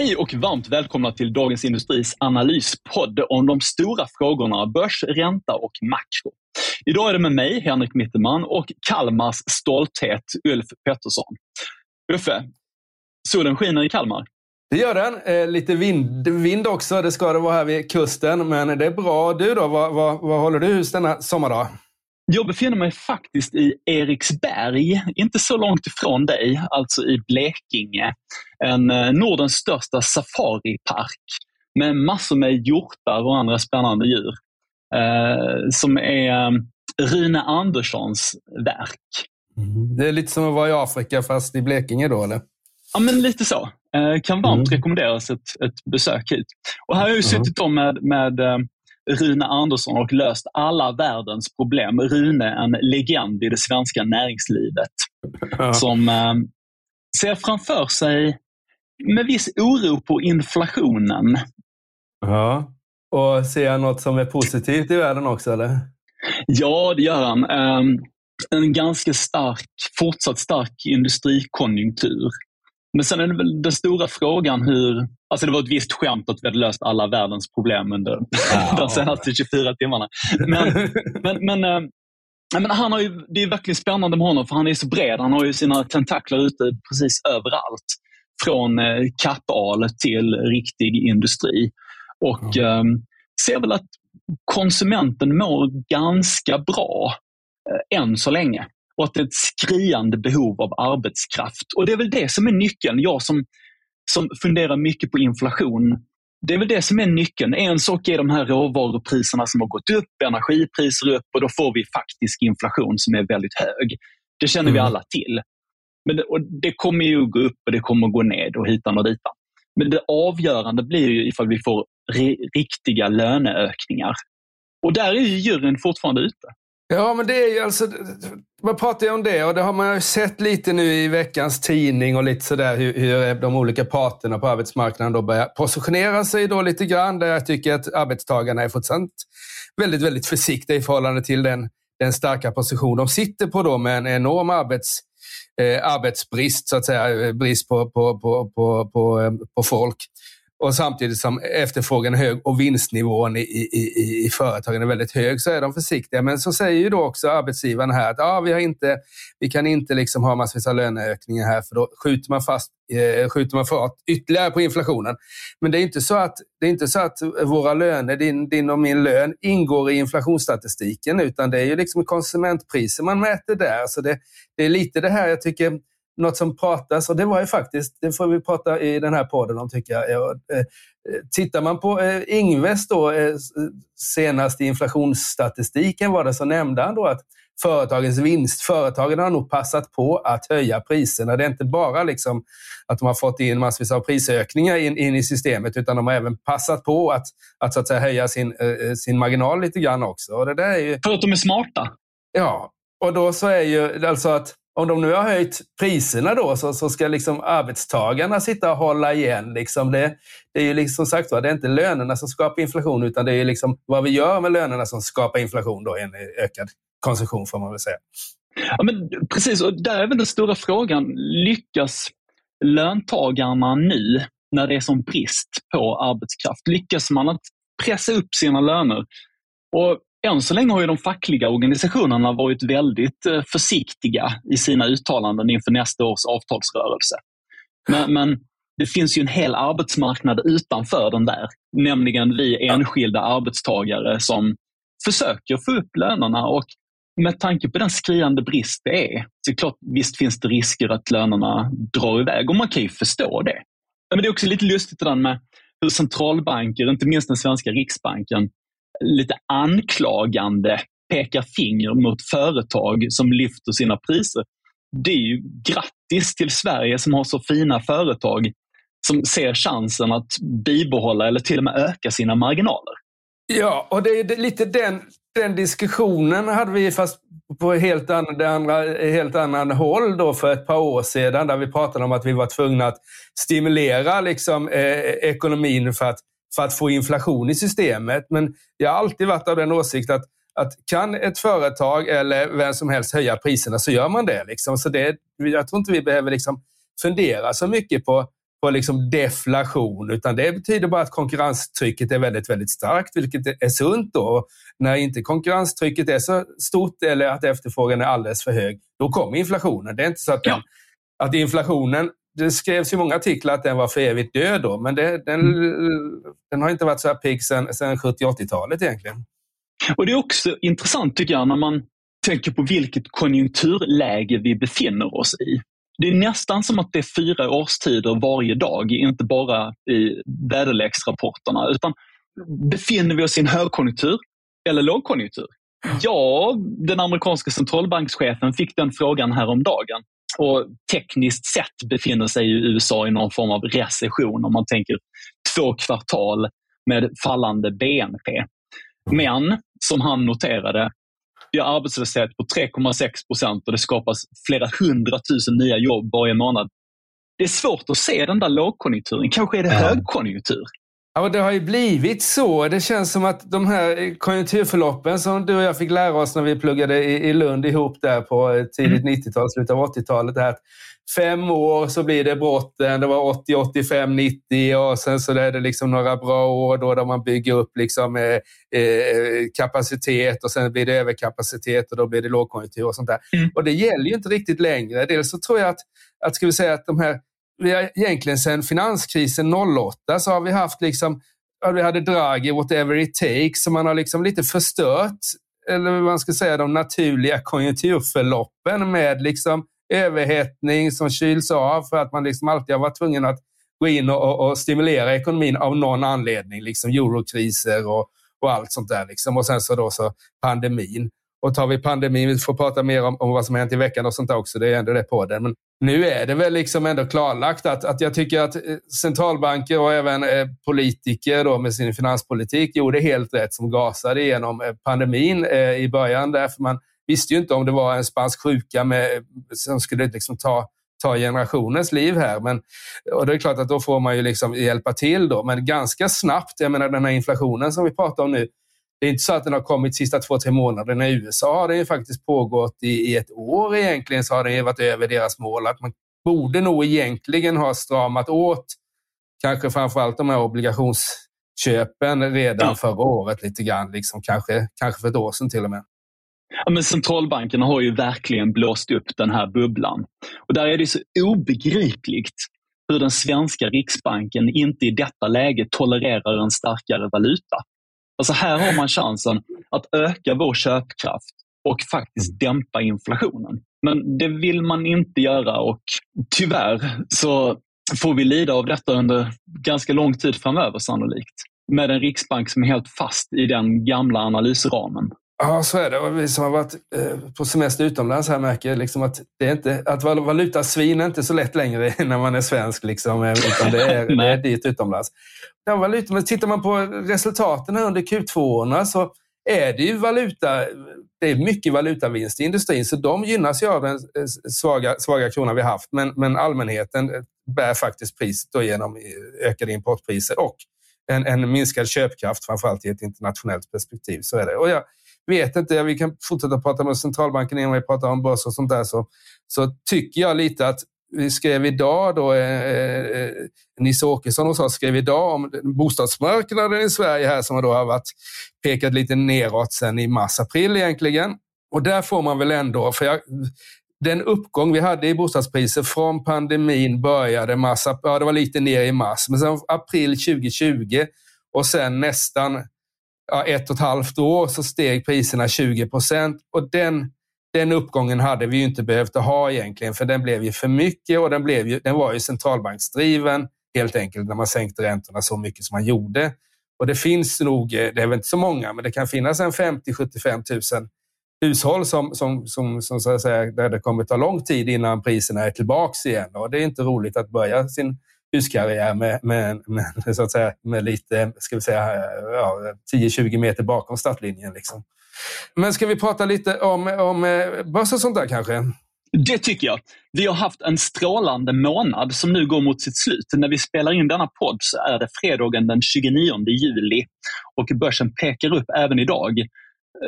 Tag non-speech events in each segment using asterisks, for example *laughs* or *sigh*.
Hej och varmt välkomna till Dagens Industris analyspodd om de stora frågorna börs, ränta och makro. Idag är det med mig, Henrik Mitterman, och Kalmars stolthet, Ulf Pettersson. Uffe, solen skiner i Kalmar. Det gör den. Eh, lite vind, vind också, det ska det vara här vid kusten. Men det är bra. Du då, vad, vad, vad håller du hus denna sommardag? Jag befinner mig faktiskt i Eriksberg, inte så långt ifrån dig, alltså i Blekinge. En eh, Nordens största safaripark med massor med hjortar och andra spännande djur. Eh, som är eh, Rune Anderssons verk. Mm. Det är lite som att vara i Afrika fast i Blekinge då, eller? Ja, men lite så. Eh, kan varmt mm. rekommenderas ett, ett besök hit. Och här har jag ju mm. suttit med, med eh, Rune Andersson och löst alla världens problem. Rune, en legend i det svenska näringslivet. Ja. Som eh, ser framför sig med viss oro på inflationen. Ja, och ser han något som är positivt i världen också? eller? Ja, det gör han. Um, en ganska stark, fortsatt stark industrikonjunktur. Men sen är det väl den stora frågan hur... Alltså det var ett visst skämt att vi hade löst alla världens problem under ja. *laughs* de senaste 24 timmarna. Men, men, men, äh, men han har ju, det är verkligen spännande med honom för han är så bred. Han har ju sina tentakler ute precis överallt. Från äh, kappal till riktig industri. Och mm. äh, ser väl att konsumenten mår ganska bra än så länge och att det är ett skriande behov av arbetskraft. Och Det är väl det som är nyckeln. Jag som, som funderar mycket på inflation, det är väl det som är nyckeln. En sak är de här råvarupriserna som har gått upp, energipriser upp och då får vi faktisk inflation som är väldigt hög. Det känner mm. vi alla till. Men det, och det kommer ju gå upp och det kommer gå ned och hitan och ditan. Men det avgörande blir ju ifall vi får riktiga löneökningar. Och där är ju juryn fortfarande ute. Ja, men det är ju alltså... Man pratar ju om det och det har man ju sett lite nu i veckans tidning och lite sådär hur, hur de olika parterna på arbetsmarknaden då börjar positionera sig då lite grann. Där jag tycker att arbetstagarna är fortsatt väldigt, väldigt försiktiga i förhållande till den, den starka position de sitter på då med en enorm arbets, eh, arbetsbrist, så att säga, eh, brist på, på, på, på, på, eh, på folk. Och samtidigt som efterfrågan är hög och vinstnivån i, i, i, företagen är väldigt hög så är de försiktiga. Men så säger ju då också arbetsgivaren här att ah, vi, har inte, vi kan inte liksom ha massvis av löneökningar här för då skjuter man fast eh, skjuter man fart ytterligare på inflationen. Men det är inte så att, det är inte så att våra löner, din, din och min lön, ingår i inflationsstatistiken utan det är ju liksom konsumentpriser man mäter där. Så det, det är lite det här jag tycker något som pratas, och det var ju faktiskt, det får vi prata i den här podden om tycker jag. Eh, tittar man på eh, Ingves då, eh, senaste inflationsstatistiken var det så nämnde han då att företagens vinst, företagen har nog passat på att höja priserna. Det är inte bara liksom att de har fått in massvis av prisökningar in, in i systemet, utan de har även passat på att, att, så att säga, höja sin, sin marginal lite grann också. Och det där är ju... För att de är smarta? Ja, och då så är ju alltså att om de nu har höjt priserna då så, så ska liksom arbetstagarna sitta och hålla igen. Liksom det, det är ju liksom sagt det är inte lönerna som skapar inflation utan det är liksom vad vi gör med lönerna som skapar inflation, då, en ökad konsumtion får man väl säga. Ja, men precis, och där är väl den stora frågan. Lyckas löntagarna nu, när det är som brist på arbetskraft, lyckas man att pressa upp sina löner? Och än så länge har ju de fackliga organisationerna varit väldigt eh, försiktiga i sina uttalanden inför nästa års avtalsrörelse. Men, men det finns ju en hel arbetsmarknad utanför den där, nämligen vi enskilda arbetstagare som försöker få upp lönerna och med tanke på den skriande brist det är, så är det klart, visst finns det risker att lönerna drar iväg och man kan ju förstå det. Men det är också lite lustigt det där med hur centralbanker, inte minst den svenska riksbanken, lite anklagande pekar finger mot företag som lyfter sina priser. Det är ju grattis till Sverige som har så fina företag som ser chansen att bibehålla eller till och med öka sina marginaler. Ja, och det är lite den, den diskussionen hade vi fast på helt, an, det andra, helt annan håll då för ett par år sedan där vi pratade om att vi var tvungna att stimulera liksom, eh, ekonomin för att, för att få inflation i systemet. Men jag har alltid varit av den åsikten att, att kan ett företag eller vem som helst höja priserna så gör man det. Liksom. Så det jag tror inte vi behöver liksom fundera så mycket på på liksom deflation, utan det betyder bara att konkurrenstrycket är väldigt, väldigt starkt, vilket är sunt då. När inte konkurrenstrycket är så stort eller att efterfrågan är alldeles för hög, då kommer inflationen. Det är inte så att, den, att inflationen, det skrevs i många artiklar att den var för evigt död då, men det, den, mm. den har inte varit så här pigg sedan, sedan 70-80-talet egentligen. Och Det är också intressant tycker jag när man tänker på vilket konjunkturläge vi befinner oss i. Det är nästan som att det är fyra årstider varje dag, inte bara i väderleksrapporterna. Utan befinner vi oss i en högkonjunktur eller lågkonjunktur? Ja, den amerikanska centralbankschefen fick den frågan häromdagen. Och tekniskt sett befinner sig USA i någon form av recession om man tänker två kvartal med fallande BNP. Men som han noterade, vi har arbetslöshet på 3,6 procent och det skapas flera hundratusen nya jobb varje månad. Det är svårt att se den där lågkonjunkturen. Kanske är det ja. högkonjunktur. Ja, det har ju blivit så. Det känns som att de här konjunkturförloppen som du och jag fick lära oss när vi pluggade i Lund ihop där på tidigt mm. 90-tal, slutet av 80-talet fem år så blir det brotten. Det var 80, 85, 90 och sen så är det liksom några bra år då där man bygger upp liksom, eh, eh, kapacitet och sen blir det överkapacitet och då blir det lågkonjunktur och sånt där. Mm. Och det gäller ju inte riktigt längre. Dels så tror jag att, att ska vi säga att de här, vi har egentligen sedan finanskrisen 08 så har vi haft liksom vi hade Draghi, whatever it takes, så man har liksom lite förstört eller vad man ska säga, de naturliga konjunkturförloppen med liksom överhettning som kyls av för att man liksom alltid har varit tvungen att gå in och, och stimulera ekonomin av någon anledning. Liksom eurokriser och, och allt sånt där. Liksom. Och sen så då så pandemin. Och tar vi pandemin, vi får prata mer om, om vad som hänt i veckan och sånt där också, det är ändå det på det. Men nu är det väl liksom ändå klarlagt att, att jag tycker att eh, centralbanker och även eh, politiker då med sin finanspolitik gjorde helt rätt som gasade igenom eh, pandemin i början. Därför man visste ju inte om det var en spansk sjuka med, som skulle liksom ta, ta generationens liv här. Men, och det är klart att då får man ju liksom hjälpa till. Då. Men ganska snabbt, jag menar den här inflationen som vi pratar om nu, det är inte så att den har kommit de sista två, tre månaderna. I USA har den ju faktiskt pågått i, i ett år egentligen, så har den ju varit över deras mål. Att man borde nog egentligen ha stramat åt kanske framförallt de här obligationsköpen redan ja. förra året lite grann. Liksom, kanske, kanske för ett år sedan till och med. Ja, men centralbankerna har ju verkligen blåst upp den här bubblan. Och där är det så obegripligt hur den svenska riksbanken inte i detta läge tolererar en starkare valuta. Alltså här har man chansen att öka vår köpkraft och faktiskt dämpa inflationen. Men det vill man inte göra och tyvärr så får vi lida av detta under ganska lång tid framöver sannolikt. Med en riksbank som är helt fast i den gamla analysramen. Ja, så är det. Och vi som har varit eh, på semester utomlands här märker liksom att, det är inte, att valutasvin är inte så lätt längre *laughs* när man är svensk. Liksom, eh, utan det är, *laughs* det är dit utomlands. Ja, valuta, men tittar man på resultaten under Q2 så är det ju valuta, det är mycket valutavinst i industrin, så de gynnas ju av den eh, svaga, svaga kronan vi haft. Men, men allmänheten eh, bär faktiskt priset genom eh, ökade importpriser och en, en minskad köpkraft, framförallt i ett internationellt perspektiv. Så är det. Och jag, vet inte, vi kan fortsätta prata med centralbanken innan vi pratar om börs och sånt där, så, så tycker jag lite att vi skrev idag, då, eh, eh, Nisse Åkesson hos oss skrev idag om bostadsmarknaden i Sverige här som då har varit pekat lite neråt sedan i mars-april egentligen. Och där får man väl ändå, för jag, den uppgång vi hade i bostadspriser från pandemin började mars, ja det var lite ner i mars, men sen april 2020 och sen nästan ja, ett och ett halvt år så steg priserna 20 procent. Och den, den uppgången hade vi ju inte behövt ha egentligen, för den blev ju för mycket och den, blev ju, den var ju centralbanksdriven helt enkelt när man sänkte räntorna så mycket som man gjorde. Och det finns nog, eh, det är väl inte så många, men det kan finnas en 50-75 000 hushåll som, som, som, som så att säga, där det kommer ta lång tid innan priserna är tillbaka igen. Och det är inte roligt att börja sin huskarriär med, med, med, så att säga, med lite, ska vi säga, ja, 10-20 meter bakom startlinjen. Liksom. Men ska vi prata lite om, om eh, börs och sånt där kanske? Det tycker jag. Vi har haft en strålande månad som nu går mot sitt slut. När vi spelar in denna podd så är det fredagen den 29 juli och börsen pekar upp även idag.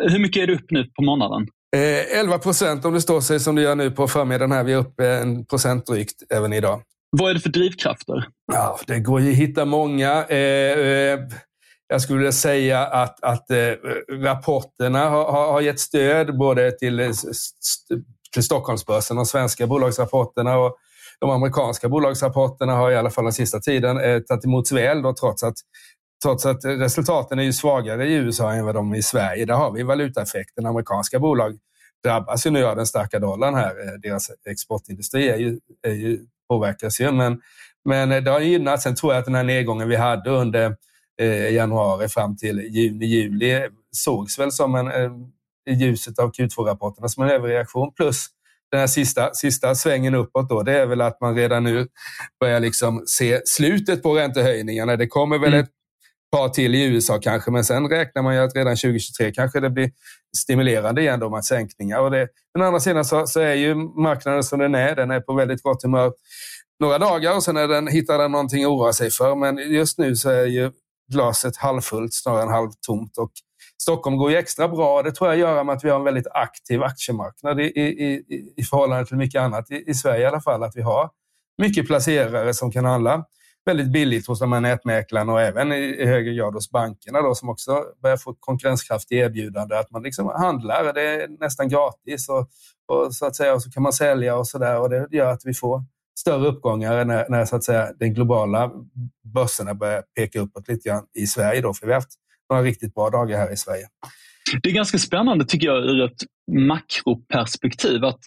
Hur mycket är det upp nu på månaden? Eh, 11 procent om det står sig som det gör nu på förmiddagen. Här. Vi är uppe en procent drygt även idag. Vad är det för drivkrafter? Ja, det går ju att hitta många. Eh, eh, jag skulle vilja säga att, att eh, rapporterna har, har, gett stöd både till, eh, till Stockholmsbörsen, de svenska bolagsrapporterna och de amerikanska bolagsrapporterna har i alla fall den sista tiden eh, tagit emot väl då, trots att Trots att resultaten är ju svagare i USA än vad de är i Sverige. Där har vi valutaeffekten. Amerikanska bolag drabbas ju nu av den starka dollarn här. Eh, deras exportindustri är ju, är ju, påverkas ju, men, men eh, det har gynnat. Sen tror jag att den här nedgången vi hade under januari fram till juni, juli sågs väl som en, eh, i ljuset av Q2-rapporterna som en överreaktion. Plus den här sista, sista svängen uppåt då, det är väl att man redan nu börjar liksom se slutet på räntehöjningarna. Det kommer väl mm. ett par till i USA kanske, men sen räknar man ju att redan 2023 kanske det blir stimulerande igen då med sänkningar. Och det, men å andra sidan så, så, är ju marknaden som den är. Den är på väldigt gott humör några dagar och sen är den, hittar den någonting att oroa sig för. Men just nu så är ju glaset halvfullt snarare än halvtomt. Och Stockholm går ju extra bra. Det tror jag gör med att vi har en väldigt aktiv aktiemarknad i, i, i, i förhållande till mycket annat i, i Sverige i alla fall. Att vi har mycket placerare som kan handla väldigt billigt hos de här nätmäklarna och även i, högre grad hos bankerna då, som också börjar få konkurrenskraftiga erbjudande. Att man liksom handlar, det är nästan gratis och, och så att säga, och så kan man sälja och så där. Och det gör att vi får större uppgångar när, när så att säga, den globala börserna börjar peka uppåt lite grann i Sverige. Då, för vi har haft några riktigt bra dagar här i Sverige. Det är ganska spännande tycker jag ur ett makroperspektiv. att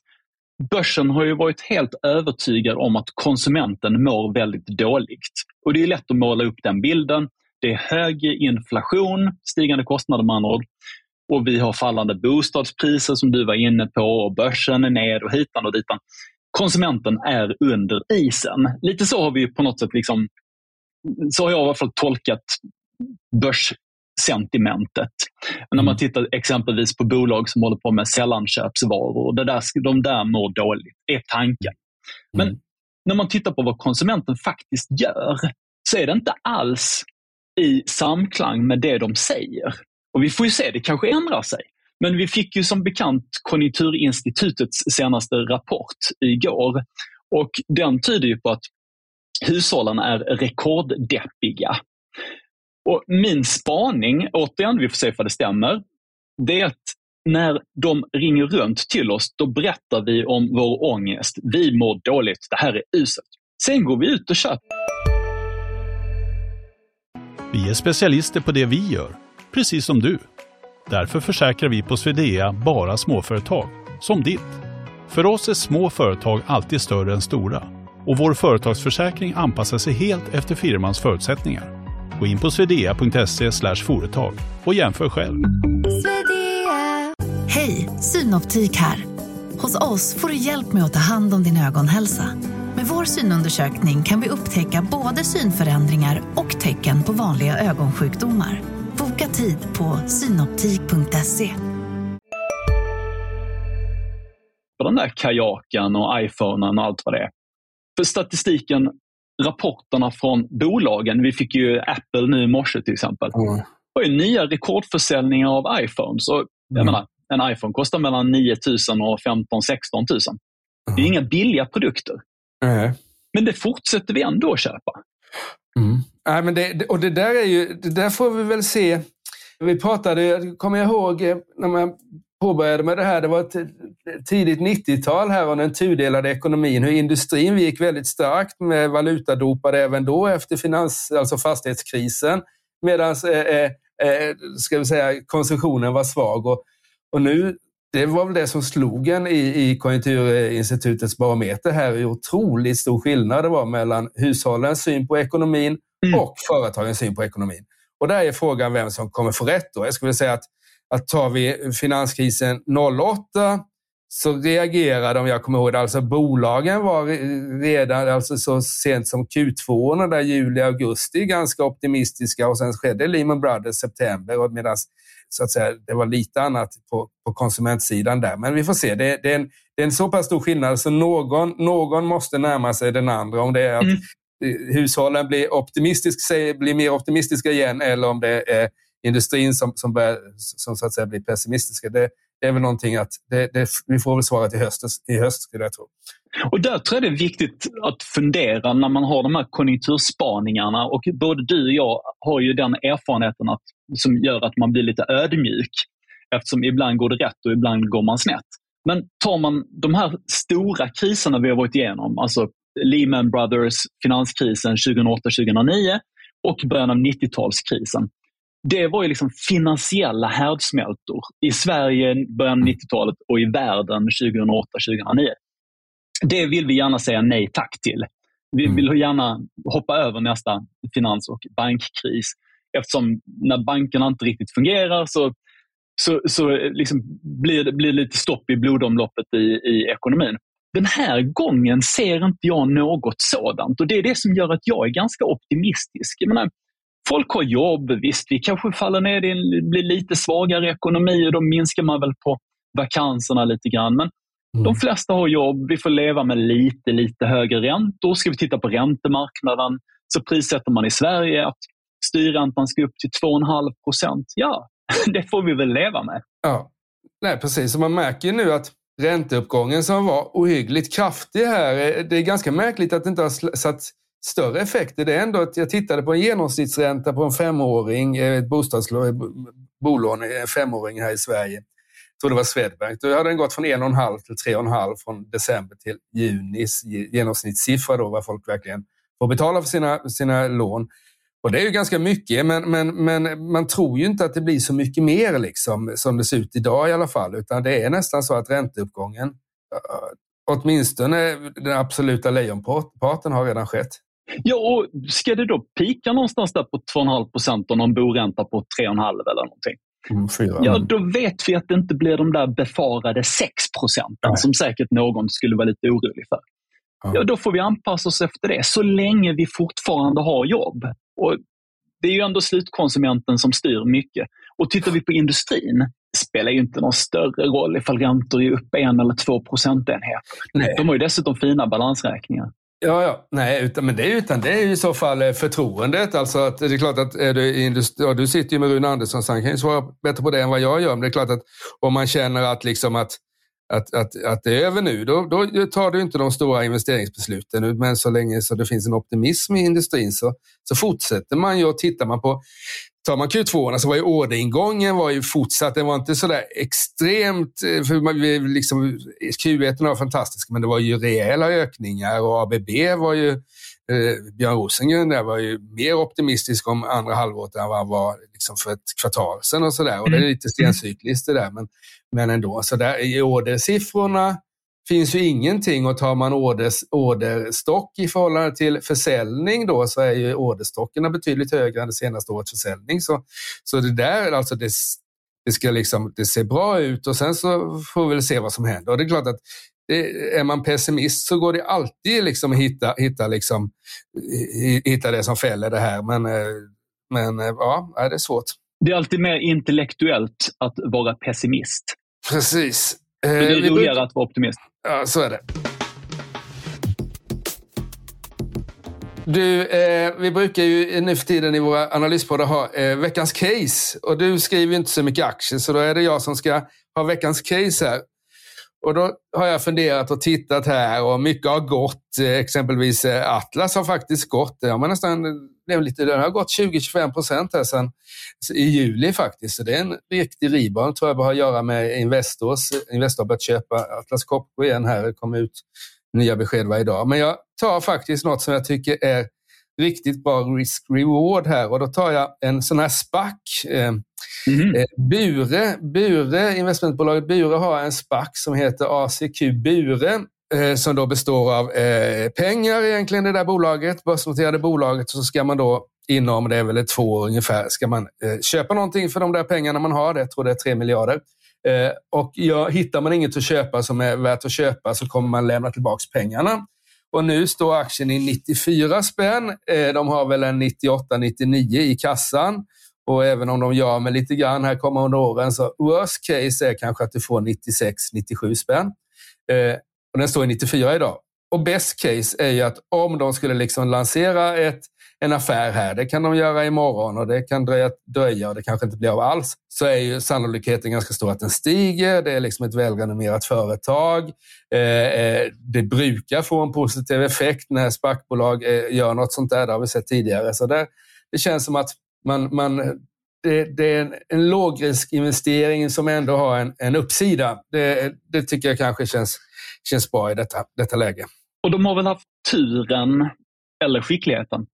Börsen har ju varit helt övertygad om att konsumenten mår väldigt dåligt. Och Det är lätt att måla upp den bilden. Det är hög inflation, stigande kostnader med andra ord. Och vi har fallande bostadspriser som du var inne på och börsen är ner och hitan och ditan. Konsumenten är under isen. Lite så har vi på något sätt liksom, så har jag i alla fall tolkat börs sentimentet. När man mm. tittar exempelvis på bolag som håller på med sällanköpsvaror, det där, de där mår dåligt, är tanken. Men mm. när man tittar på vad konsumenten faktiskt gör så är det inte alls i samklang med det de säger. Och Vi får ju se, det kanske ändrar sig. Men vi fick ju som bekant Konjunkturinstitutets senaste rapport igår och den tyder ju på att hushållen är rekorddeppiga. Och min spaning, återigen, vi får se om det stämmer, det är att när de ringer runt till oss, då berättar vi om vår ångest. Vi mår dåligt, det här är uselt. Sen går vi ut och köper. Vi är specialister på det vi gör, precis som du. Därför försäkrar vi på Swedea bara småföretag, som ditt. För oss är små företag alltid större än stora och vår företagsförsäkring anpassar sig helt efter firmans förutsättningar. Gå in på swedea.se företag och jämför själv. Hej, Synoptik här. Hos oss får du hjälp med att ta hand om din ögonhälsa. Med vår synundersökning kan vi upptäcka både synförändringar och tecken på vanliga ögonsjukdomar. Boka tid på synoptik.se. Den där kajaken och iPhonen och allt vad det är. För statistiken rapporterna från bolagen. Vi fick ju Apple nu i morse till exempel. Mm. Var ju nya rekordförsäljningar av iPhones. Och, jag mm. menar, en iPhone kostar mellan 9 000 och 15 16 000. Det är inga billiga produkter. Mm. Men det fortsätter vi ändå att köpa. Mm. Nej, men det, och det där, är ju, det där får vi väl se. Vi pratade, kommer jag ihåg, eh, när man påbörjade med det här. Det var ett tidigt 90-tal här och den tudelade ekonomin. Hur industrin gick väldigt starkt med valutadopade även då efter finans, alltså fastighetskrisen. Medan eh, eh, eh, ska vi säga, konsumtionen var svag. Och, och nu, det var väl det som slog en i, i Konjunkturinstitutets barometer här. Hur otroligt stor skillnad det var mellan hushållens syn på ekonomin mm. och företagens syn på ekonomin. Och där är frågan vem som kommer få rätt. Då. Jag skulle säga att att tar vi finanskrisen 08 så reagerade, om jag kommer ihåg det, alltså bolagen var redan alltså så sent som Q2, där juli, augusti, ganska optimistiska och sen skedde Lehman Brothers september medan så att säga, det var lite annat på, på konsumentsidan där. Men vi får se. Det, det, är en, det är en så pass stor skillnad så någon, någon måste närma sig den andra. Om det är att mm. hushållen blir, optimistisk, blir mer optimistiska igen eller om det är industrin som, som, börjar, som så att säga blir pessimistiska. Det, det är väl någonting att det, det, vi får väl svaret i höst, i höst skulle jag tro. Och där tror jag det är viktigt att fundera när man har de här konjunkturspaningarna och både du och jag har ju den erfarenheten att, som gör att man blir lite ödmjuk eftersom ibland går det rätt och ibland går man snett. Men tar man de här stora kriserna vi har varit igenom, alltså Lehman Brothers, finanskrisen 2008-2009 och början av 90-talskrisen det var ju liksom finansiella härdsmältor i Sverige början av 90-talet och i världen 2008-2009. Det vill vi gärna säga nej tack till. Vi mm. vill gärna hoppa över nästa finans och bankkris eftersom när bankerna inte riktigt fungerar så, så, så liksom blir, det, blir det lite stopp i blodomloppet i, i ekonomin. Den här gången ser inte jag något sådant och det är det som gör att jag är ganska optimistisk. Jag menar, folk har jobb, visst vi kanske faller ner i en blir lite svagare ekonomi och då minskar man väl på vakanserna lite grann. Men mm. de flesta har jobb, vi får leva med lite, lite högre räntor. Ska vi titta på räntemarknaden så prissätter man i Sverige att styrräntan ska upp till 2,5 procent. Ja, *laughs* det får vi väl leva med. Ja, Nej, precis. Och man märker nu att ränteuppgången som var ohyggligt kraftig här, det är ganska märkligt att det inte har satt större effekter. Det är ändå att jag tittade på en genomsnittsränta på en femåring, eh, ett bostadsbolån, eh, en eh, femåring här i Sverige. Jag tror det var Swedbank. Då hade den gått från 1,5 till 3,5 från december till junis genomsnittssiffra då, vad folk verkligen får betala för sina, sina lån. Och Det är ju ganska mycket, men, men, men man tror ju inte att det blir så mycket mer liksom, som det ser ut idag i alla fall. Utan det är nästan så att ränteuppgången, åtminstone den absoluta lejonparten, har redan skett. Ja, och ska det då pika någonstans där på 2,5 procent och någon boränta på 3,5 eller någonting? Mm, ja, då vet vi att det inte blir de där befarade 6 procenten som säkert någon skulle vara lite orolig för. Ja. ja, då får vi anpassa oss efter det, så länge vi fortfarande har jobb. Och Det är ju ändå slutkonsumenten som styr mycket. Och tittar vi på industrin, spelar ju inte någon större roll ifall räntor är upp en eller två procentenheter. De har ju dessutom fina balansräkningar. Ja, ja. Nej, utan, men det är, utan det är i så fall eh, förtroendet. Alltså att det är klart att är du, industri, ja, du sitter ju med Rune Andersson, så han kan ju svara bättre på det än vad jag gör. Men det är klart att om man känner att, liksom att, att, att, att det är över nu, då, då tar du inte de stora investeringsbesluten. Men så länge så det finns en optimism i industrin så, så fortsätter man ju och tittar man på Tar man Q2 så var ju orderingången var ju fortsatt. Den var inte sådär extremt... Eh, för man, liksom, Q1 var fantastisk, men det var ju rejäla ökningar och ABB var ju... Eh, Björn Rosengren där var ju mer optimistisk om andra halvåret än vad han var liksom för ett kvartal sedan. Och, så där. och det är mm. lite stencykliskt det där, men, men ändå. Så där, I ordersiffrorna finns ju ingenting och tar man orders, orderstock i förhållande till försäljning då så är ju orderstockarna betydligt högre än det senaste årets försäljning. Så, så det där, alltså det, det ska liksom, det ser bra ut och sen så får vi väl se vad som händer. Och det är klart att det, är man pessimist så går det alltid liksom att hitta, hitta, liksom, hitta det som fäller det här. Men, eh, men eh, ja, det är svårt. Det är alltid mer intellektuellt att vara pessimist. Precis. Det är eh, roligare att vara optimist. Ja, så är det. Du, eh, vi brukar ju nu för tiden i våra analyspoddar ha eh, veckans case. Och du skriver inte så mycket aktier, så då är det jag som ska ha veckans case här. Och då har jag funderat och tittat här och mycket har gått. Eh, exempelvis eh, Atlas har faktiskt gått. Det har man nästan eh, blev lite, den har gått 20-25 procent här sedan i juli faktiskt. Så det är en riktig rebound tror jag har att göra med Investors. Investor har börjat köpa Atlas Copco igen här. Det kommer ut nya besked varje dag. Men jag tar faktiskt något som jag tycker är riktigt bra risk-reward här och då tar jag en sån här SPAC. Mm. Bure, Bure, investmentbolaget Bure har en SPAC som heter ACQ Bure Eh, som då består av eh, pengar egentligen, det där bolaget, börsnoterade bolaget. Så ska man då inom, det är väl två år ungefär, ska man eh, köpa någonting för de där pengarna man har. Det, jag tror det är tre miljarder. Eh, och ja, hittar man inget att köpa som är värt att köpa så kommer man lämna tillbaka pengarna. Och nu står aktien i 94 spänn. De har väl en 98-99 i kassan. Och även om de gör med lite grann här kommande åren, så worst case är kanske att du får 96-97 spänn. Eh, och den står i 94 idag. Och best case är ju att om de skulle liksom lansera ett, en affär här, det kan de göra imorgon och det kan dröja, dröja och det kanske inte blir av alls, så är ju sannolikheten ganska stor att den stiger. Det är liksom ett välrenommerat företag. Eh, eh det brukar få en positiv effekt när SPAC-bolag eh, gör något sånt där. Det har vi sett tidigare. Så det, det känns som att man, man det, det, är en, en lågriskinvestering som ändå har en, en uppsida. Det, det tycker jag kanske känns, känns bra i detta, detta läge. Och de har väl haft turen, eller skickligheten,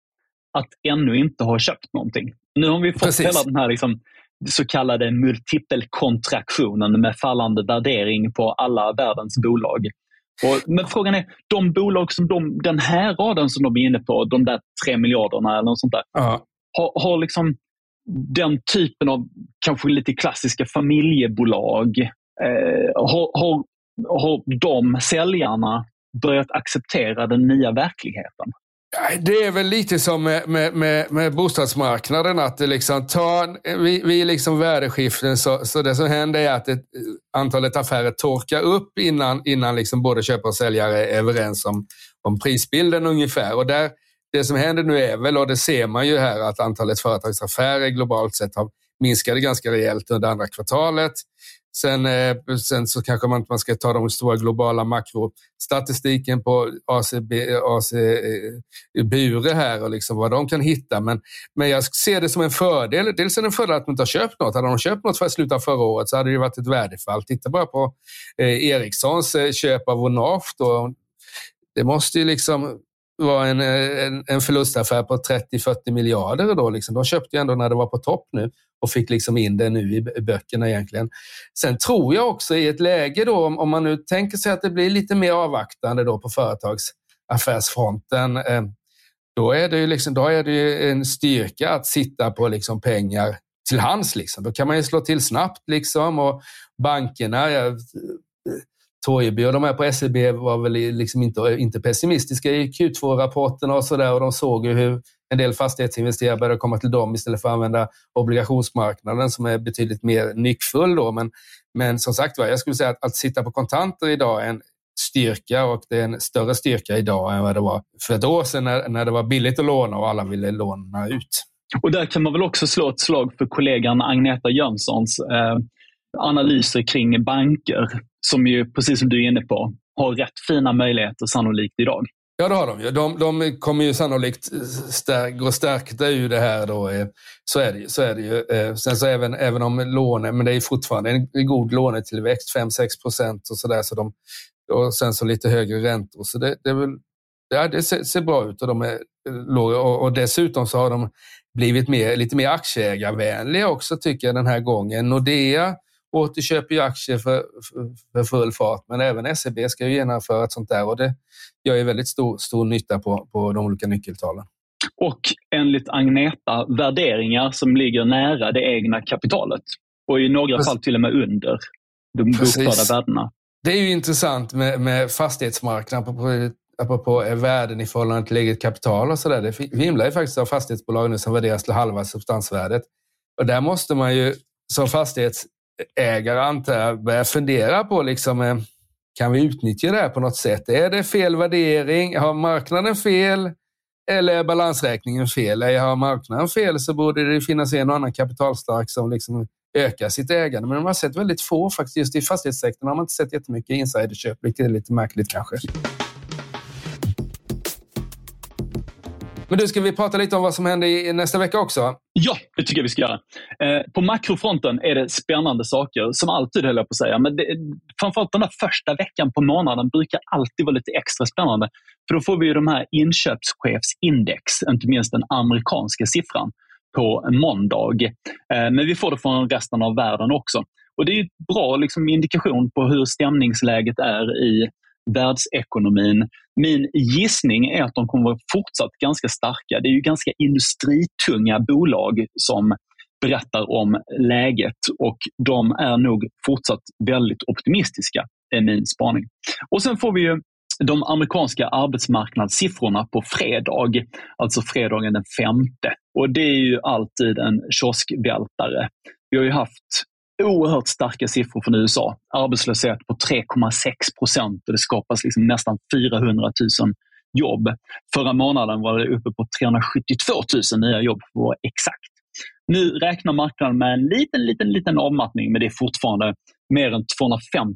att ännu inte ha köpt någonting. Nu har vi fått Precis. hela den här liksom, så kallade multipelkontraktionen med fallande värdering på alla världens bolag. Och, men frågan är, de bolag som de, den här raden som de är inne på, de där tre miljarderna eller något sånt där, ja har, har liksom den typen av kanske lite klassiska familjebolag, eh, har, har, har de säljarna börjat acceptera den nya verkligheten? Det är väl lite som med, med, med, med bostadsmarknaden, att det liksom tar, vid, vid liksom värdeskiften så, så det som händer är att ett, antalet affärer torkar upp innan, innan liksom både köpare och säljare är överens om, om prisbilden ungefär. Och där, det som händer nu är väl, och det ser man ju här, att antalet företagsaffärer globalt sett har minskade ganska rejält under andra kvartalet. Sen, eh, sen så kanske man inte ska ta de stora globala makrostatistiken på ACB, AC eh, Bure här och liksom vad de kan hitta. Men, men jag ser det som en fördel. Dels är det en fördel att de inte har köpt något. Hade de köpt något för att sluta förra året så hade det varit ett värdefall. Titta bara på eh, Ericssons eh, köp av Onaft. Det måste ju liksom var en, en, en förlustaffär på 30-40 miljarder. Då, liksom. De köpte ju ändå när det var på topp nu och fick liksom in det nu i böckerna egentligen. Sen tror jag också i ett läge då, om man nu tänker sig att det blir lite mer avvaktande då på företagsaffärsfronten, eh, då är det ju, liksom, då är det en styrka att sitta på liksom pengar till hands. Liksom. Då kan man ju slå till snabbt. Liksom, och bankerna, Torgeby och de här på SEB var väl liksom inte, inte pessimistiska i Q2-rapporterna och sådär. Och de såg ju hur en del fastighetsinvesterare började komma till dem istället för att använda obligationsmarknaden som är betydligt mer nyckfull. Då. Men, men som sagt var, jag skulle säga att, att sitta på kontanter idag är en styrka och det är en större styrka idag än vad det var för ett år sedan när, när det var billigt att låna och alla ville låna ut. Och där kan man väl också slå ett slag för kollegan Agneta Jönssons eh, analyser kring banker som ju, precis som du är inne på, har rätt fina möjligheter sannolikt idag. Ja, det har de ju. De, de kommer ju sannolikt stärk, gå stärkta ur det här. Då. Eh, så är det ju. Så är det ju. Eh, sen så även, även om lånen, men det är fortfarande en god lånetillväxt, 5-6 procent och sådär. Så de, och sen så lite högre räntor. Så det, det, är väl, ja, det ser, ser, bra ut och de är eh, låga. Och, och, dessutom så har de blivit mer, lite mer aktieägarvänliga också tycker jag den här gången. Nordea återköper ju aktier för, för, för, full fart, men även SEB ska ju genomföra ett sånt där och det gör ju väldigt stor, stor nytta på, på de olika nyckeltalen. Och enligt Agneta värderingar som ligger nära det egna kapitalet och i några Precis. fall till och med under de bokförda värdena. Det är ju intressant med, med fastighetsmarknaden apropå, apropå värden i förhållande till eget kapital och sådär. Det vimlar ju faktiskt av fastighetsbolag nu som värderas till halva substansvärdet. Och där måste man ju som fastighets ägare antar jag börjar fundera på liksom, eh, kan vi utnyttja det här på något sätt? Är det fel värdering? Har marknaden fel? Eller är balansräkningen fel? Har marknaden fel så borde det finnas en och annan kapitalstark som liksom ökar sitt ägande. Men man har sett väldigt få faktiskt. Just i fastighetssektorn har man inte sett jättemycket insiderköp, vilket är lite märkligt kanske. Men du, ska vi prata lite om vad som händer i nästa vecka också? Ja, det tycker jag vi ska göra. Eh, på makrofronten är det spännande saker, som alltid höll jag på att säga. Men det, framförallt den där första veckan på månaden brukar alltid vara lite extra spännande. För då får vi ju de här inköpschefsindex, inte minst den amerikanska siffran, på måndag. Eh, men vi får det från resten av världen också. Och Det är en bra liksom, indikation på hur stämningsläget är i världsekonomin. Min gissning är att de kommer vara fortsatt ganska starka. Det är ju ganska industritunga bolag som berättar om läget och de är nog fortsatt väldigt optimistiska, är min spaning. Och sen får vi ju de amerikanska arbetsmarknadssiffrorna på fredag, alltså fredagen den femte. Och det är ju alltid en kioskvältare. Vi har ju haft oerhört starka siffror från USA. Arbetslöshet på 3,6 procent och det skapas liksom nästan 400 000 jobb. Förra månaden var det uppe på 372 000 nya jobb för att vara exakt. Nu räknar marknaden med en liten, liten, liten avmattning, men det är fortfarande mer än 250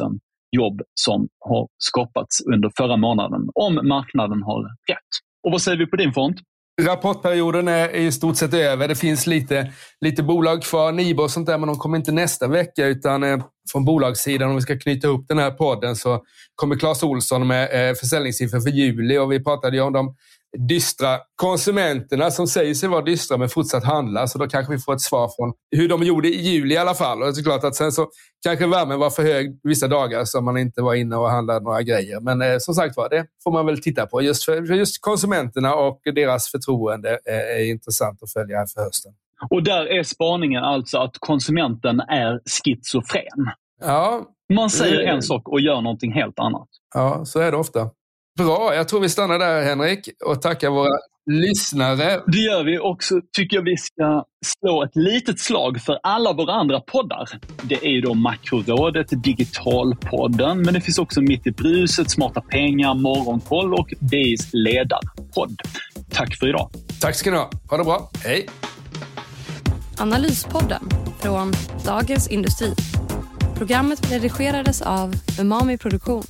000 jobb som har skapats under förra månaden, om marknaden har rätt. Och vad säger vi på din front? Rapportperioden är i stort sett över. Det finns lite, lite bolag kvar, Nibo och sånt där, men de kommer inte nästa vecka. Utan eh, från bolagssidan, om vi ska knyta ihop den här podden, så kommer Clas Olsson med eh, försäljningssiffror för juli. Och vi pratade ju om de dystra konsumenterna som säger sig vara dystra men fortsatt handla. Så då kanske vi får ett svar från hur de gjorde i juli i alla fall. Och det är klart att sen så kanske värmen var för hög vissa dagar så man inte var inne och handlade några grejer. Men eh, som sagt var, det får man väl titta på. Just för, för just konsumenterna och deras förtroende eh, är intressant att följa här för hösten. Och där är spaningen alltså att konsumenten är schizofren. Ja. Man säger en sak och gör någonting helt annat. Ja, så är det ofta. Bra, jag tror vi stannar där Henrik och tackar våra lyssnare. Det gör vi också. tycker jag vi ska slå ett litet slag för alla våra andra poddar. Det är ju då Makrorådet, Digitalpodden, men det finns också Mitt i bruset, Smarta pengar, Morgonkoll och DIs ledarpodd. Tack för idag. Tack ska ni ha. Ha det bra. Hej! Analyspodden från Dagens Industri. Programmet redigerades av Umami Produktion.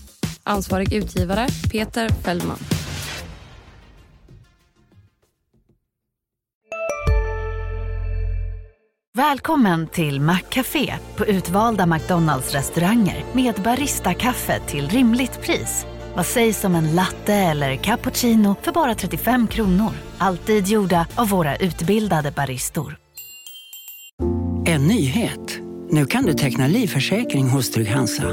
Ansvarig utgivare Peter Fellman. Välkommen till Maccafé på utvalda McDonalds restauranger med Baristakaffe till rimligt pris. Vad sägs om en latte eller cappuccino för bara 35 kronor? Alltid gjorda av våra utbildade baristor. En nyhet. Nu kan du teckna livförsäkring hos Trygg-Hansa.